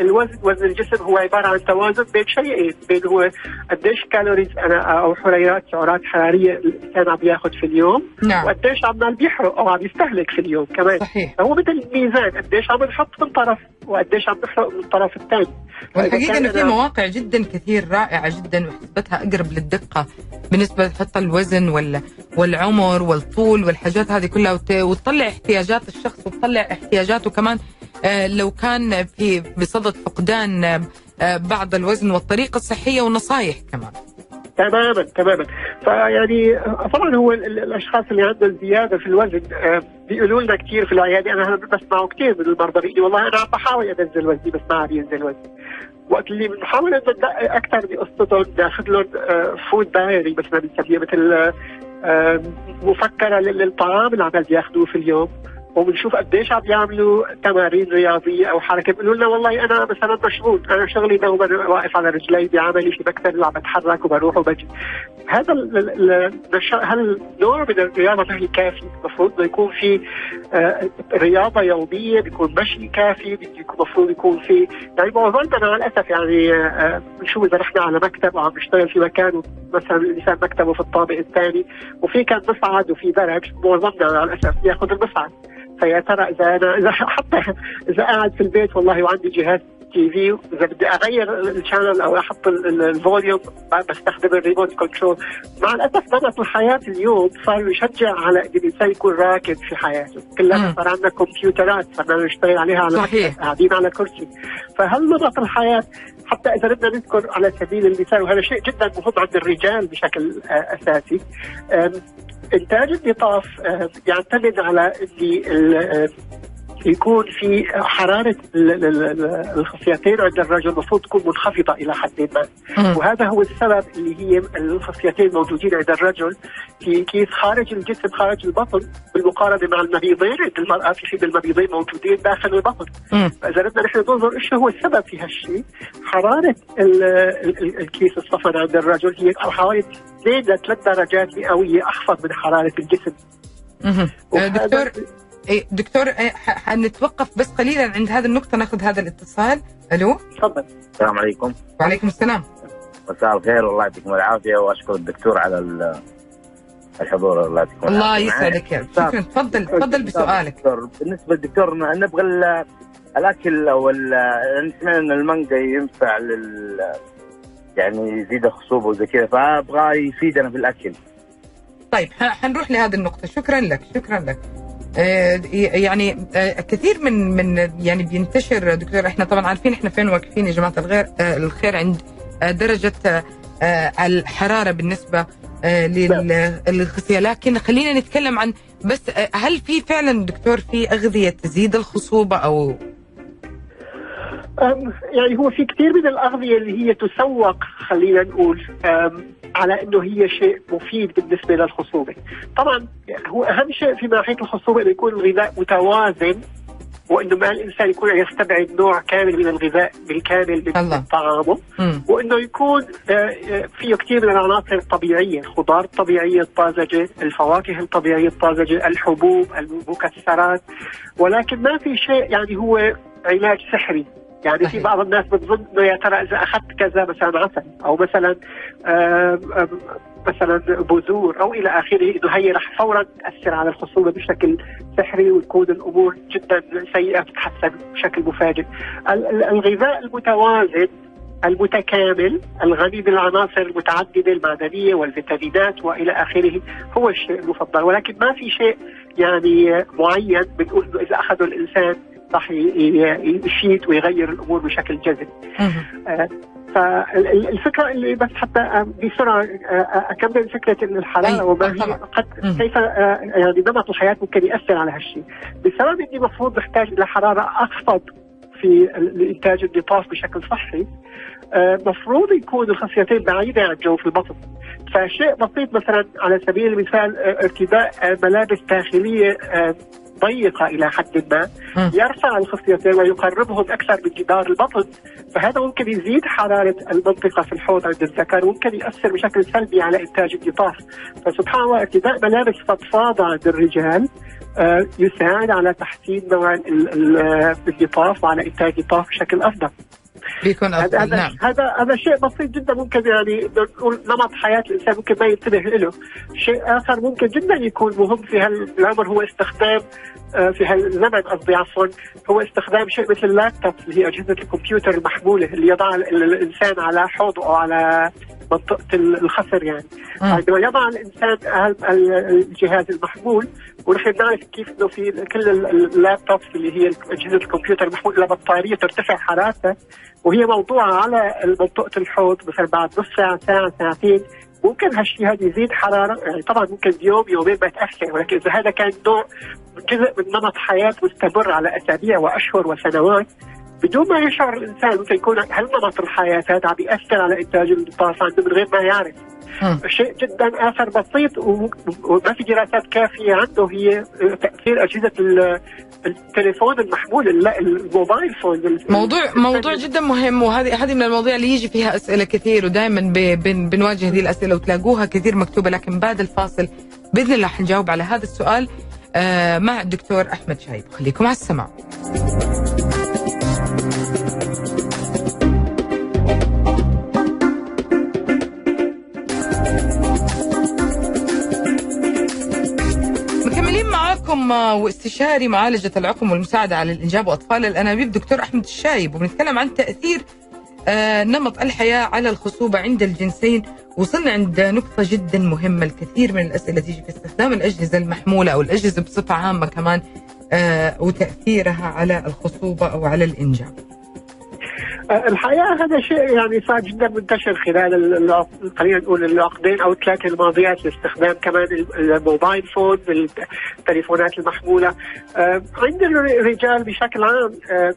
الوزن وزن الجسم هو عبارة عن توازن بين شيئين بين هو قديش كالوريز أنا أو حريات سعرات حرارية الإنسان عم ياخذ في اليوم نعم. وقديش عمال بيحرق أو عم يستهلك في اليوم كمان صحيح. فهو مثل الميزان قديش عم نحط من طرف وقديش عم نحرق من الطرف الثاني والحقيقة إنه في مواقع جدا كثير رائعة جدا وحسبتها أقرب للدقة بالنسبة لحط الوزن وال والعمر والطول والحاجات هذه كلها وتطلع احتياجات الشخص وتطلع احتياجاته كمان. آه لو كان في بصدد فقدان آه بعض الوزن والطريقة الصحية والنصائح كمان. تماما تماما. فيعني طبعا هو الأشخاص اللي عندهم زيادة في الوزن بيقولوا لنا كثير في العياده أنا بسمعه كثير من المرضى بيقولوا والله أنا عم بحاول أنزل وزني بس ما عم ينزل وزني. وقت اللي بنحاول ندقق أكثر بقصتهم ناخذ لهم فود دايري مثلا بنسميها مثل مفكرة للطعام اللي عم بياخذوه في اليوم. وبنشوف قديش عم يعملوا تمارين رياضية أو حركة. بيقولوا لنا والله أنا مثلا مشغول. أنا شغلي دوما واقف على رجلي بعملي في مكتب عم بتحرك وبروح وبجي. هذا هالنوع من الرياضة ما هي كافي؟ المفروض إنه يكون في آه رياضة يومية بيكون مشي كافي المفروض يكون في. يعني معظمنا مع الأسف يعني آه بنشوف إذا نحن على مكتب وعم نشتغل في مكان مثلا الإنسان مكتبه في الطابق الثاني وفي كان مصعد وفي درج معظمنا مع الأسف ياخذ المصعد. فيا ترى إذا أنا إذا حتى إذا قاعد في البيت والله وعندي جهاز TV إذا بدي أغير ال channel أو أحط ال volume بستخدم الريموت كنترول مع الأسف نمط الحياة اليوم صار يشجع على ان الإنسان يكون راكد في حياته. كلنا صار عندنا كمبيوترات صرنا نشتغل عليها على صحيح. قاعدين على كرسي. فهل نمط الحياة؟ حتى إذا بدنا نذكر على سبيل المثال وهذا شيء جدا مهم عند الرجال بشكل أساسي انتاج القطاف يعتمد على اللي يكون في حرارة الخصيتين عند الرجل المفروض تكون منخفضة إلى حد ما. وهذا هو السبب اللي هي الخصيتين موجودين عند الرجل في كيس خارج الجسم خارج البطن بالمقارنة مع المبيضين عند المرأة في حين المبيضين موجودين داخل البطن. فاذا بدنا نحن ننظر إيش هو السبب في هالشيء حرارة الكيس الصفن عند الرجل هي حوالي 2 ل 3 درجات مئوية أخفض من حرارة الجسم. دكتور دكتور حنتوقف بس قليلا عند هذه النقطة نأخذ هذا الاتصال. ألو؟ تفضل. السلام عليكم. وعليكم السلام. مساء الخير والله يعطيكم العافية وأشكر الدكتور على الحضور الله يعطيكم الله يسعدك يا شكرا. تفضل تفضل بسؤالك. دكتور بالنسبة للدكتور نبغى الأكل أو سمعنا أن المانجا ينفع لل يعني يزيد الخصوبة وزي كذا فأبغى يفيدنا في الأكل. طيب حنروح لهذه النقطة. شكرا لك شكرا لك. يعني آه، كثير من من يعني بينتشر. دكتور إحنا طبعا عارفين إحنا فين واقفين يا جماعة الغير آه، الخير عند درجة الحرارة بالنسبة للغذاء لكن خلينا نتكلم عن بس هل في فعلا دكتور في أغذية تزيد الخصوبة أو؟ يعني هو في كثير من الأغذية اللي هي تسوق خلينا نقول على إنه هي شيء مفيد بالنسبة للخصوبة. طبعا هو أهم شيء في ناحيه الخصوبة إنه يكون الغذاء متوازن وإنه ما الإنسان يكون يستبعد نوع كامل من الغذاء بالكامل من طعامه. وإنه يكون آه، آه، فيه كثير من العناصر الطبيعية، الخضار الطبيعية الطازجة، الفواكه الطبيعية الطازجة، الحبوب، المكسرات. ولكن ما في شيء يعني هو علاج سحري. يعني في بعض الناس بتظن إنه يا ترى إذا أخذت كذا مثلا عسل أو مثلا مثلا بذور أو إلى آخره إنه هي رح فورا تأثر على الخصوبه بشكل سحري وتكون الأمور جدا سيئة تتحسن بشكل مفاجئ. الغذاء المتوازن المتكامل الغني بالعناصر المتعددة المعدنية والفيتامينات وإلى آخره هو الشيء المفضل ولكن ما في شيء يعني معين بنقول إنه إذا أخذه الإنسان راح يشيد ويغير الأمور بشكل جذري. آه، فالفكرة اللي بس حتى بسرعة آه، أكمل فكرة ان الحراره وما هي قد كيف آه، يعني نمط الحياة ممكن يأثر على هالشيء. بسبب إني المفروض نحتاج إلى حرارة أخفض في انتاج النطاف بشكل صحي مفروض يكون الخصيتين بعيدة عن جوف البطن فشيء بسيط مثلا على سبيل المثال ارتداء ملابس داخلية ضيقه إلى حد ما يرفع الخصيتين ويقربهم أكثر من جدار البطن. فهذا ممكن يزيد حرارة المنطقة في الحوض عند الذكر وممكن ياثر بشكل سلبي على إنتاج النطاف فسبحان الله ارتداء ملابس فضفاضة عند الرجال آه، يساعد على تحسين نوع النطاف وعلى إنتاج نطاف بشكل أفضل. بيكون أفضل. هذا نعم. هذا هذا شيء بسيط جدا ممكن يعني نمط حياة الإنسان ممكن ما ينتبه له. شيء آخر ممكن جدا يكون مهم في هالعمر هو استخدام آه، في هالزمن قصدي عفوا هو استخدام شيء مثل اللابتوب اللي هي أجهزة الكمبيوتر المحمولة اللي يضع الإنسان على حوضه أو على منطقه الخصر يعني. عندما يضع الإنسان الجهاز المحمول ونحن نعرف كيف إنه في كل اللابتوب اللي هي أجهزة الكمبيوتر المحمول لها بطارية ترتفع حرارتها وهي موضوعة على منطقه الحوض مثلا بعد نص ساعة ساعة ساعتين. ممكن هالشيء هذا يزيد حرارة يعني طبعا ممكن يوم يومين ما تاثر ولكن إذا هذا كان نوع جزء من نمط حياة مستمر على أسابيع وأشهر وسنوات بدون ما يشعر الإنسان ممكن يكون هل نمط الحياة هذا عم بياثر على إنتاج الطاقه عنده من غير ما يعرف. شيء جدا آخر بسيط وما في دراسات كافية عنده هي تأثير أجهزة التليفون المحمول الموبايل فون. موضوع موضوع جدا مهم وهذه هذه من المواضيع اللي يجي فيها أسئلة كثير ودائما بن بنواجه هذه الأسئلة وتلاقوها كثير مكتوبة لكن بعد الفاصل بإذن الله حنجاوب على هذا السؤال آه، مع الدكتور أحمد شايب خليكم على السماع. معكم واستشاري معالجة العقم والمساعدة على الإنجاب وأطفال الأنابيب. دكتور أحمد الشايب وبنتكلم عن تأثير آه، نمط الحياة على الخصوبة عند الجنسين وصلنا عند نقطة جدا مهمة. الكثير من الأسئلة تيجي في استخدام الأجهزة المحمولة أو الأجهزة بصفة عامة كمان آه، وتأثيرها على الخصوبة أو على الإنجاب. الحقيقة هذا شيء يعني صار جدا منتشر خلال ال- خلينا نقول العقدين أو الثلاثه الماضيات لاستخدام كمان الموبايل فون بالتليفونات المحمولة. آه، عند الرجال بشكل عام آه،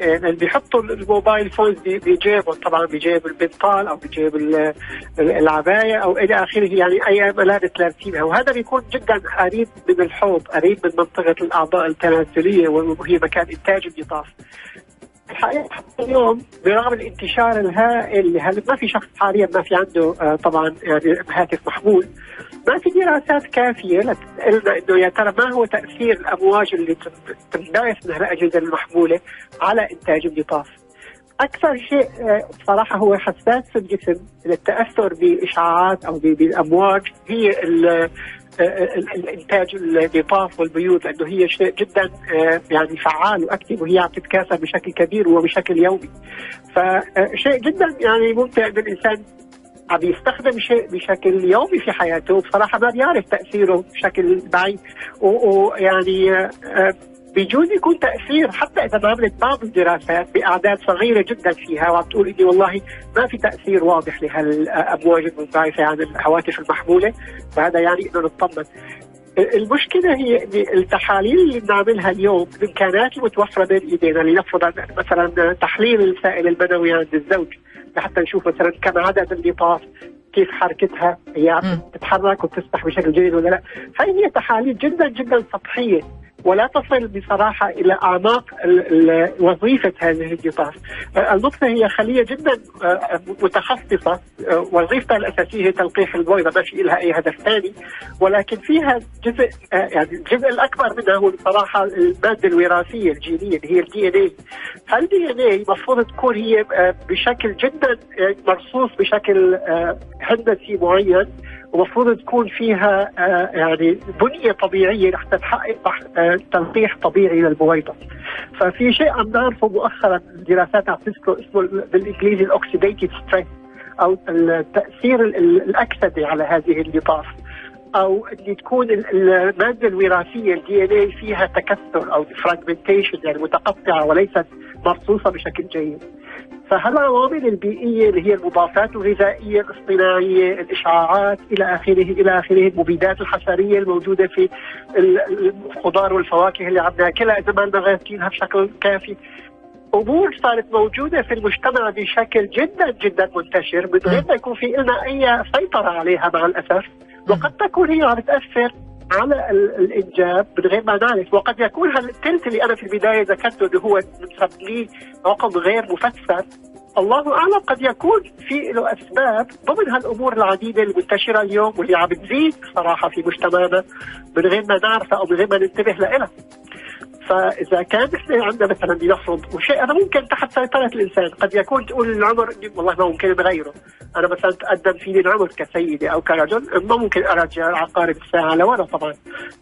آه، بيحطوا الموبايل فون بجيبهم طبعا بجيب البنطال أو بجيب ال- العباية أو إلى آخره يعني أي ملابس لابسينها وهذا بيكون جدا قريب من الحوض قريب من منطقة الأعضاء التناسلية وهي مكان إنتاج النطاف الحقيقة حتى اليوم برغم الانتشار الهائل هل ما في شخص حاليا ما في عنده آه، طبعا يعني هاتف محمول ما في دراسات كافية لتسالنا إنه يا ترى ما هو تأثير الأمواج اللي تن- تنبعث من الأجهزة المحمولة على إنتاج النطاف. أكثر شيء آه، صراحة هو حساس في الجسم للتاثر بإشعاعات أو بالأمواج هي ال- آه، ال- الإنتاج النطاف والبيوت لأنه هي شيء جدا آه، يعني فعال واكتف وهي عم تتكاثر بشكل كبير وبشكل يومي. فشيء جدا يعني ممتع إن الإنسان عم يستخدم شيء بشكل يومي في حياته بصراحة ما بيعرف تأثيره بشكل بعيد ويعني آه، آه، بيجوز يكون تأثير حتى إذا ما عملت بعض الدراسات بأعداد صغيرة جدا فيها وعم تقول إني والله ما في تأثير واضح لهالأمواج المنبعثة عن الهواتف المحمولة فهذا يعني إنه نطمن. المشكلة هي التحاليل اللي بنعملها اليوم الإمكانات المتوفرة بين إيدينا لنفرض مثلا تحليل السائل المنوي عند الزوج لحتى نشوف مثلا كم عدد النطاف كيف حركتها هي عم مم. تتحرك وتسبح بشكل جيد ولا لا. هاي هي تحاليل جدا جدا سطحية. ولا تصل بصراحة إلى أعماق ال- ال- وظيفة هذه النطاف آه، النطفة هي خلية جدا آه، متخصصة آه، وظيفتها الأساسية هي تلقيح البويضة ما في لها أي هدف ثاني. ولكن فيها جزء يعني الجزء الأكبر منها هو بصراحة المادة الوراثية الجينية اللي هي الدي ان اي هال DNA المفروض تكون هي بشكل جدا مرصوص بشكل هندسي معين؟ ومفروض تكون فيها آه، يعني بنية طبيعية حتى تحقق آه، تلقيح طبيعي للبويضة. ففي شيء عم نعرفه مؤخرا الدراسات عم تذكر اسمه بالإنجليزي ال oxidative stress أو التاثير ال- ال- الاكسدي على هذه النطاف. أو ان تكون ال- المادة الوراثية ال DNA فيها تكسر أو fragmentation يعني متقطعة وليست مرصوصة بشكل جيد. فهالعوامل البيئيه اللي هي المضافات الغذائية الاصطناعية، الإشعاعات إلى آخره إلى آخره، المبيدات الحشريه الموجودة في ال- الخضار والفواكه اللي عم ناكلها إذا ما لنا غاسلينها بشكل كافي. أمور صارت موجودة في المجتمع بشكل جدا جدا منتشر من غير ما يكون في لنا أي سيطرة عليها مع الأسف. وقد تكون هي عم تأثر على ال- الإنجاب من غير ما نعرف وقد يكون هالثلث اللي أنا في البداية ذكرته اللي هو بنسميه لي غير مفسر. الله أعلم قد يكون في له أسباب ضمن هالأمور العديدة المنتشرة اليوم واللي عم تزيد صراحة في مجتمعنا. من غير ما نعرفها أو من غير ما ننتبه لها. فإذا كان نحن عندنا مثلا لنفرض وشيء هذا ممكن تحت سيطرة الإنسان، قد يكون تقول العمر والله ما ممكن نغيره، أنا مثلا تقدم فيني العمر كسيدة أو كرجل ما ممكن ارجع عقارب الساعة لورا طبعا،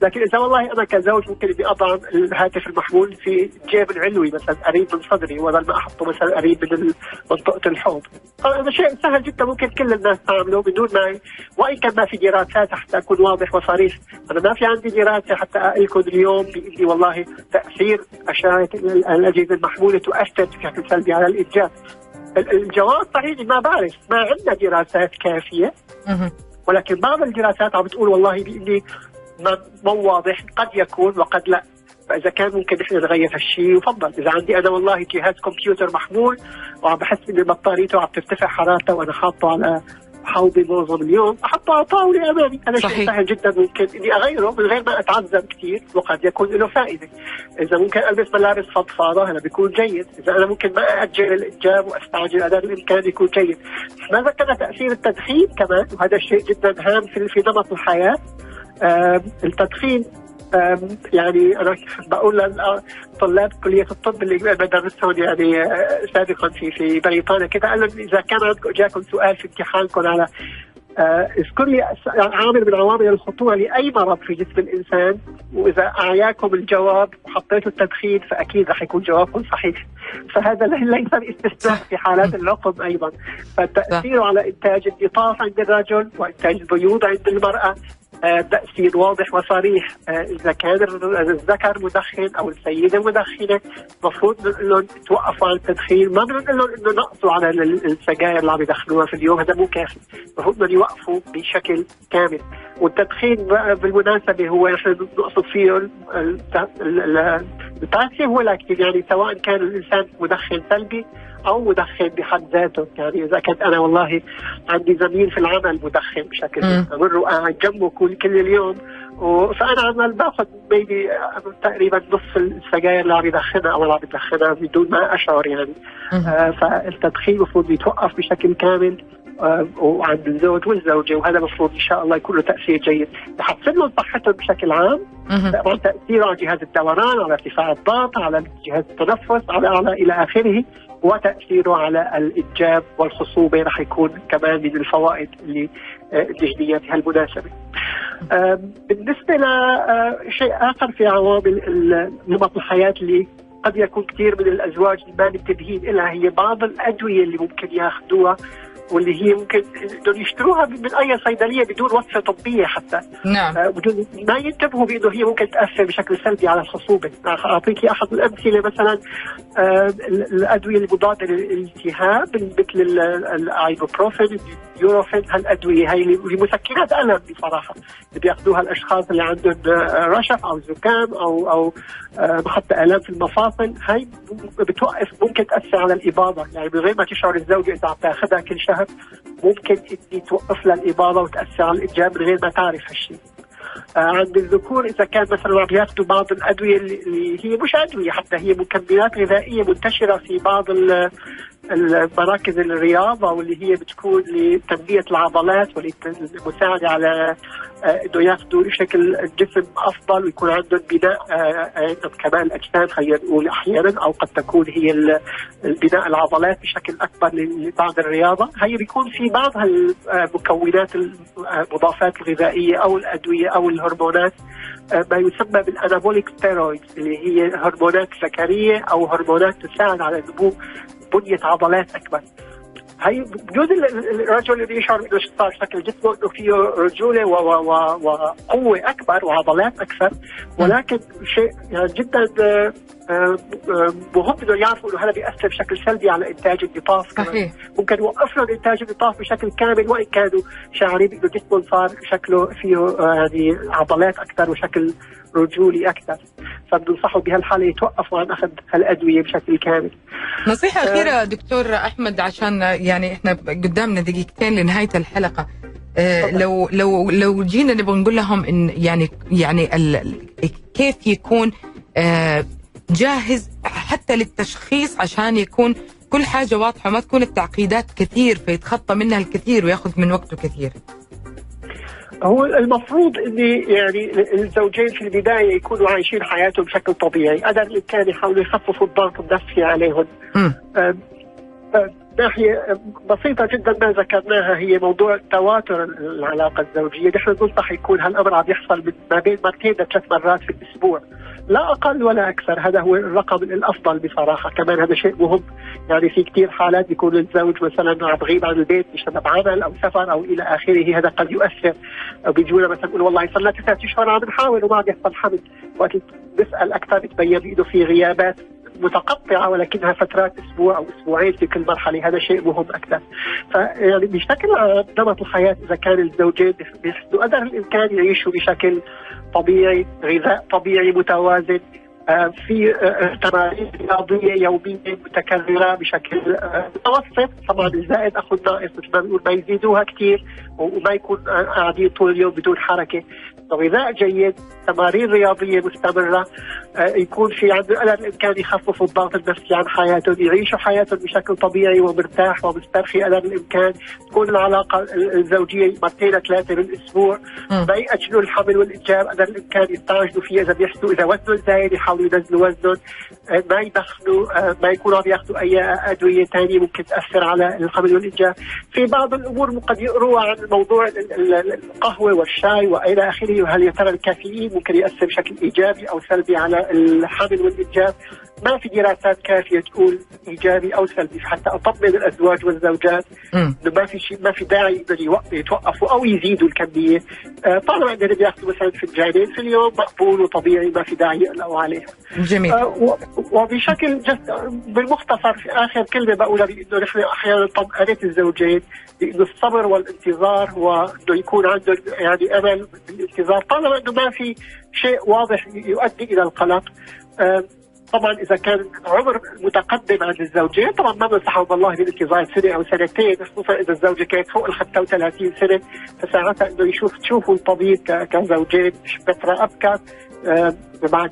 لكن إذا والله أنا كزوج ممكن إني اضع الهاتف المحمول في الجيب العلوي مثلا قريب من صدري وبدل ما أحطه مثلا قريب من منطقة الحوض، هذا شيء سهل جدا ممكن كل الناس تعمله بدون ما وإن كان ما في دراسات حتى أكون واضح وصريح، أنا ما في عندي دراسه حتى أقول لكم اليوم بإني والله تاثير اشعه ال- الأجهزة المحمولة تؤثر بشكل سلبي على الانجاب. ال- الجواب صحيح ما بعرف ما عندنا دراسات كافية. ولكن بعض الدراسات عم بتقول والله بإني ما مو واضح قد يكون وقد لا فإذا كان ممكن نحن نغير هالشيء يفضل إذا عندي أنا والله جهاز كمبيوتر محمول وعم بحس ان بطاريته عم ترتفع حرارته وأنا حاطه على حوضي معظم اليوم احطه على طاولة أمامي. هذا شيء. سهل جدا ممكن إني أغيره من غير ما أتعذب كثير وقد يكون له فائدة. إذا ممكن ألبس ملابس فضفاضة هذا بيكون جيد. إذا أنا ممكن ما أأجل الإنجاب وأستعجل قدر الامكان يكون جيد. ما ذكرنا تأثير التدخين كمان وهذا شيء جدا هام في نمط الحياة. التدخين يعني أنا بقول لطلاب كلية الطب اللي بدرسهم يعني آه، سابقا في في بريطانيا كده قال لهم إذا كان عندكم جاكم سؤال في امتحانكم على آه، اذكر لي أس- عامل من عوامل الخطورة لأي مرض في جسم الإنسان وإذا أعياكم الجواب وحطيتوا التدخين فأكيد رح يكون جوابكم صحيح. فهذا ليس الاستثناء في حالات العقم أيضا. فالتاثير على إنتاج النطاف عند الرجل وإنتاج البيوض عند المرأة. آه، تأثير واضح وصريح آه، إذا كان الذكر مدخن أو السيدة مدخنة المفروض نقول لهم توقفوا عن التدخين. ما بنقول لهم إنه نقصوا على السجاير اللي عم يدخنوها في اليوم هذا مو كافي. المفروض انهم يوقفوا بشكل كامل. والتدخين بالمناسبة هو نحن نقصد فيه ال passive ال active يعني سواء كان الإنسان مدخن سلبي أو مدخن بحد ذاته. يعني إذا كنت أنا والله عندي زميل في العمل مدخن بشكل مستمر وقاعد جنبه كل كل اليوم. فأنا عمال باخذ ميبي تقريبا نصف السجاير اللي عم يدخنها أو اللي عم يدخنها بدون ما أشعر يعني. آه فالتدخين المفروض يتوقف بشكل كامل آه وعند الزوج والزوجة. وهذا المفروض إن شاء الله يكون له تأثير جيد. يحسن لهم صحتهم بشكل عام. طبعا تأثيره على جهاز الدوران على ارتفاع الضغط على جهاز التنفس على على إلى آخره. وتأثيره على الإنجاب والخصوبة رح يكون كمان من الفوائد لجدياتها المناسبة. بالنسبة لشيء آخر في عوامل نمط الحياة اللي قد يكون كثير من الأزواج ما منتبهين لها هي بعض الأدوية اللي ممكن ياخذوها واللي هي ممكن بدهم يشتروها من أي صيدلية بدون وصفة طبية حتى. نعم. آه بدون ما ينتبهوا بأنه هي ممكن تأثر بشكل سلبي على الخصوبة. اعطيك أحد الأمثلة مثلا آه الأدوية المضادة للالتهاب مثل الآيبوبروفين البروفين. هالادويه هي لمسكنات الم بصراحة. اللي بيأخذوها الأشخاص اللي عندهم آه، رشح أو زكام أو أو حتى الام في المفاصل. هي بتوقف ممكن تأثر على الإباضة. يعني من غير ما تشعر الزوجة إذا عم تاخذها كل شهر ممكن إني توقف لها الاباضه وتأثر على الإنجاب من غير ما تعرف هالشيء. آه، عند الذكور إذا كان مثلا عم يأخذوا بعض الأدوية اللي هي مش أدوية حتى هي مكملات غذائية منتشرة في بعض المراكز الرياضة واللي هي بتكون لتنمية العضلات والمساعدة على آه، إنه ياخذوا شكل الجسم أفضل ويكون عندهم بناء آه، آه، كمان الاجسام خلينا نقول أحيانا أو قد تكون هي البناء العضلات بشكل أكبر لبعض الرياضة. هي بيكون في بعض المكونات المضافات الغذائية أو الأدوية أو الهرمونات ما يسمى بالأنابوليك ستيرويد اللي هي هرمونات ذكريه أو هرمونات تساعد على نمو بنيه عضلات أكبر. هي بجوز الرجل اللي يشعر صار شكل جسمه انه فيه رجولة وقوة أكبر وعضلات أكثر. ولكن شيء جدا آه، آه، مهم إنه يعرفوا إنه هذا بيأثر بشكل سلبي على إنتاج النطاف صحيح. ممكن يوقف لهم إنتاج النطاف بشكل كامل وإن كانوا شاعرين انه جسمهم صار شكله فيه آه، يعني عضلات أكثر وشكل رجولي أكثر. فبننصحوا بهالحالة يتوقفوا عن أخذ هالأدوية بشكل كامل. نصيحة أخيرة دكتور أحمد عشان يعني إحنا قدامنا دقيقتين لنهاية الحلقة. آه لو لو لو جينا نبغى نقول لهم إن يعني يعني كيف يكون آه جاهز حتى للتشخيص عشان يكون كل حاجة واضحة ما تكون التعقيدات كثير فيتخطى منها الكثير وياخذ من وقته كثير. هو المفروض ان يعني الزوجين في البداية يكونوا عايشين حياتهم بشكل طبيعي، قدر الامكان يحاولوا يخففوا الضغط النفسي عليهم. ناحية بسيطة جدا ما ذكرناها هي موضوع تواتر العلاقة الزوجية، نحن ننصح يكون هالأمر عم يحصل ما بين مرتين لثلاث مرات في الأسبوع. لا أقل ولا أكثر. هذا هو الرقم الأفضل بصراحة. كمان هذا شيء مهم. يعني في كثير حالات بيكون الزوج مثلا عم بغيب عن البيت بسبب عمل أو سفر أو إلى آخره هذا قد يؤثر. بيجونا مثلا يقول والله صار لنا ثلاث أشهر عم نحاول وما عم يحصل حمل. وقت بسال أكثر بتبين انه في غيابات. متقطعة ولكنها فترات أسبوع أو أسبوعين في كل مرحلة هذا شيء مهم أكثر. فيعني بشكل نمط الحياة إذا كان الزوجين بيحسنوا قدر الإمكان يعيشوا بشكل طبيعي غذاء طبيعي متوازن. آه، في آه، آه، تمارين رياضية يومية متكررة بشكل متوسط. طبعا الزائد اخذ ناقص مثل ما بنقول ما يزيدوها كثير وما يكون قاعدين طول اليوم بدون حركة. غذاء جيد تمارين رياضية مستمرة يكون في عنده قدر الامكان يخففوا الضغط النفسي عن حياتهم يعيشوا حياتهم بشكل طبيعي ومرتاح ومسترخي قدر الامكان تكون العلاقة الزوجية مرتين ثلاثة بالأسبوع. ما ياجلوا الحمل والإنجاب قدر الامكان يستعجلوا فيها إذا بيحسوا إذا وزنهم زايد يحاولوا ينزلوا وزنهم. ما يدخنوا ما يكونوا عم ياخذوا أي أدوية ثانية ممكن تأثر على الحمل والإنجاب. في بعض الأمور قد يقروا عن موضوع القهوة والشاي وإلى آخره. وهل يا ترى الكافيين ممكن يأثر بشكل إيجابي أو سلبي على الحمل والإنجاب؟ ما في دراسات كافية تقول إيجابي أو سلبي حتى اطمن الأزواج والزوجات. إنه ما في شيء ما في داعي إنه يتوقفوا أو يزيدوا الكمية. آه، طالما انهم بياخذوا مثلا فنجانين في اليوم مقبول وطبيعي ما في داعي يقلقوا عليها جميل. آه، وبشكل جد بالمختصر في آخر كلمة بقولها بإنه نحن أحيانا طمأنة الزوجين بإنه الصبر والانتظار وإنه يكون عندهم يعني أمل بالانتظار طالما إنه ما في شيء واضح يؤدي إلى القلق. آه، طبعا إذا كان عمر متقدم عند الزوجين طبعا ما بنصحهم والله بالانتظار سنة أو سنتين. خصوصا إذا الزوجة كانت فوق ال 35 سنة فساعتها إنه يشوف تشوفوا الطبيب كزوجين فتره ابكر آه، بعد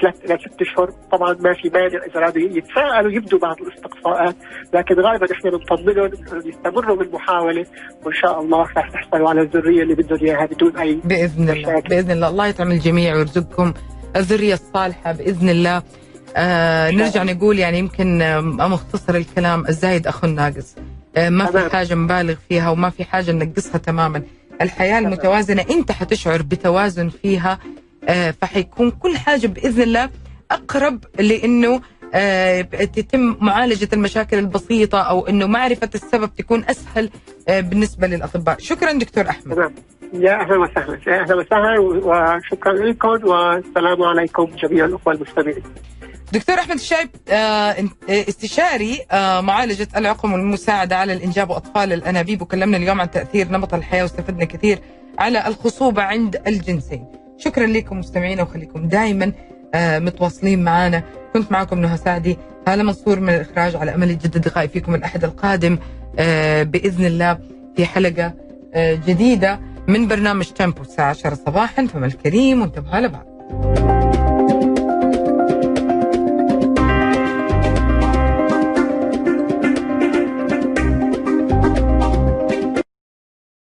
ثلاث إلى ست أشهر. طبعا ما في مانع إذا أرادوا يتفائلوا يبدوا بعض الاستقصاءات. لكن غالبا نحن بنطمنهم يستمروا بالمحاوله وإن شاء الله رح تحصلوا على الذرية اللي بدهم إياها بدون أي بإذن الله. مشاكل. بإذن الله. الله يطعم الجميع ويرزقكم الذرية الصالحة بإذن الله. آه نرجع نقول يعني يمكن آه مختصر الكلام الزايد أخو الناقص آه ما في. حاجة نبالغ فيها وما في حاجة ننقصها تماما الحياة. المتوازنة أنت حتشعر بتوازن فيها آه فحيكون كل حاجة بإذن الله أقرب لأنه تتم معالجة المشاكل البسيطة أو إنه معرفة السبب تكون أسهل آه بالنسبة للأطباء. شكرا دكتور أحمد. تمام. يا أهلا وسهلا. يا أهلا وسهلا وشكرا لكم والسلام عليكم جميع الأخوة المستمعين. دكتور أحمد الشايب آه، استشاري آه، معالجة العقم والمساعدة على الإنجاب واطفال الأنابيب وكلمنا اليوم عن تأثير نمط الحياة واستفدنا كثير على الخصوبة عند الجنسين. شكرا لكم مستمعينا وخليكم دائما آه، متواصلين معنا كنت معكم نهى سعدي. هاله منصور من الإخراج على أمل يجدد لقائي فيكم الأحد القادم آه، بإذن الله في حلقة آه، جديدة من برنامج تيمبو الساعة 10 صباحا. فما الكريم وانتبهوا لبعض.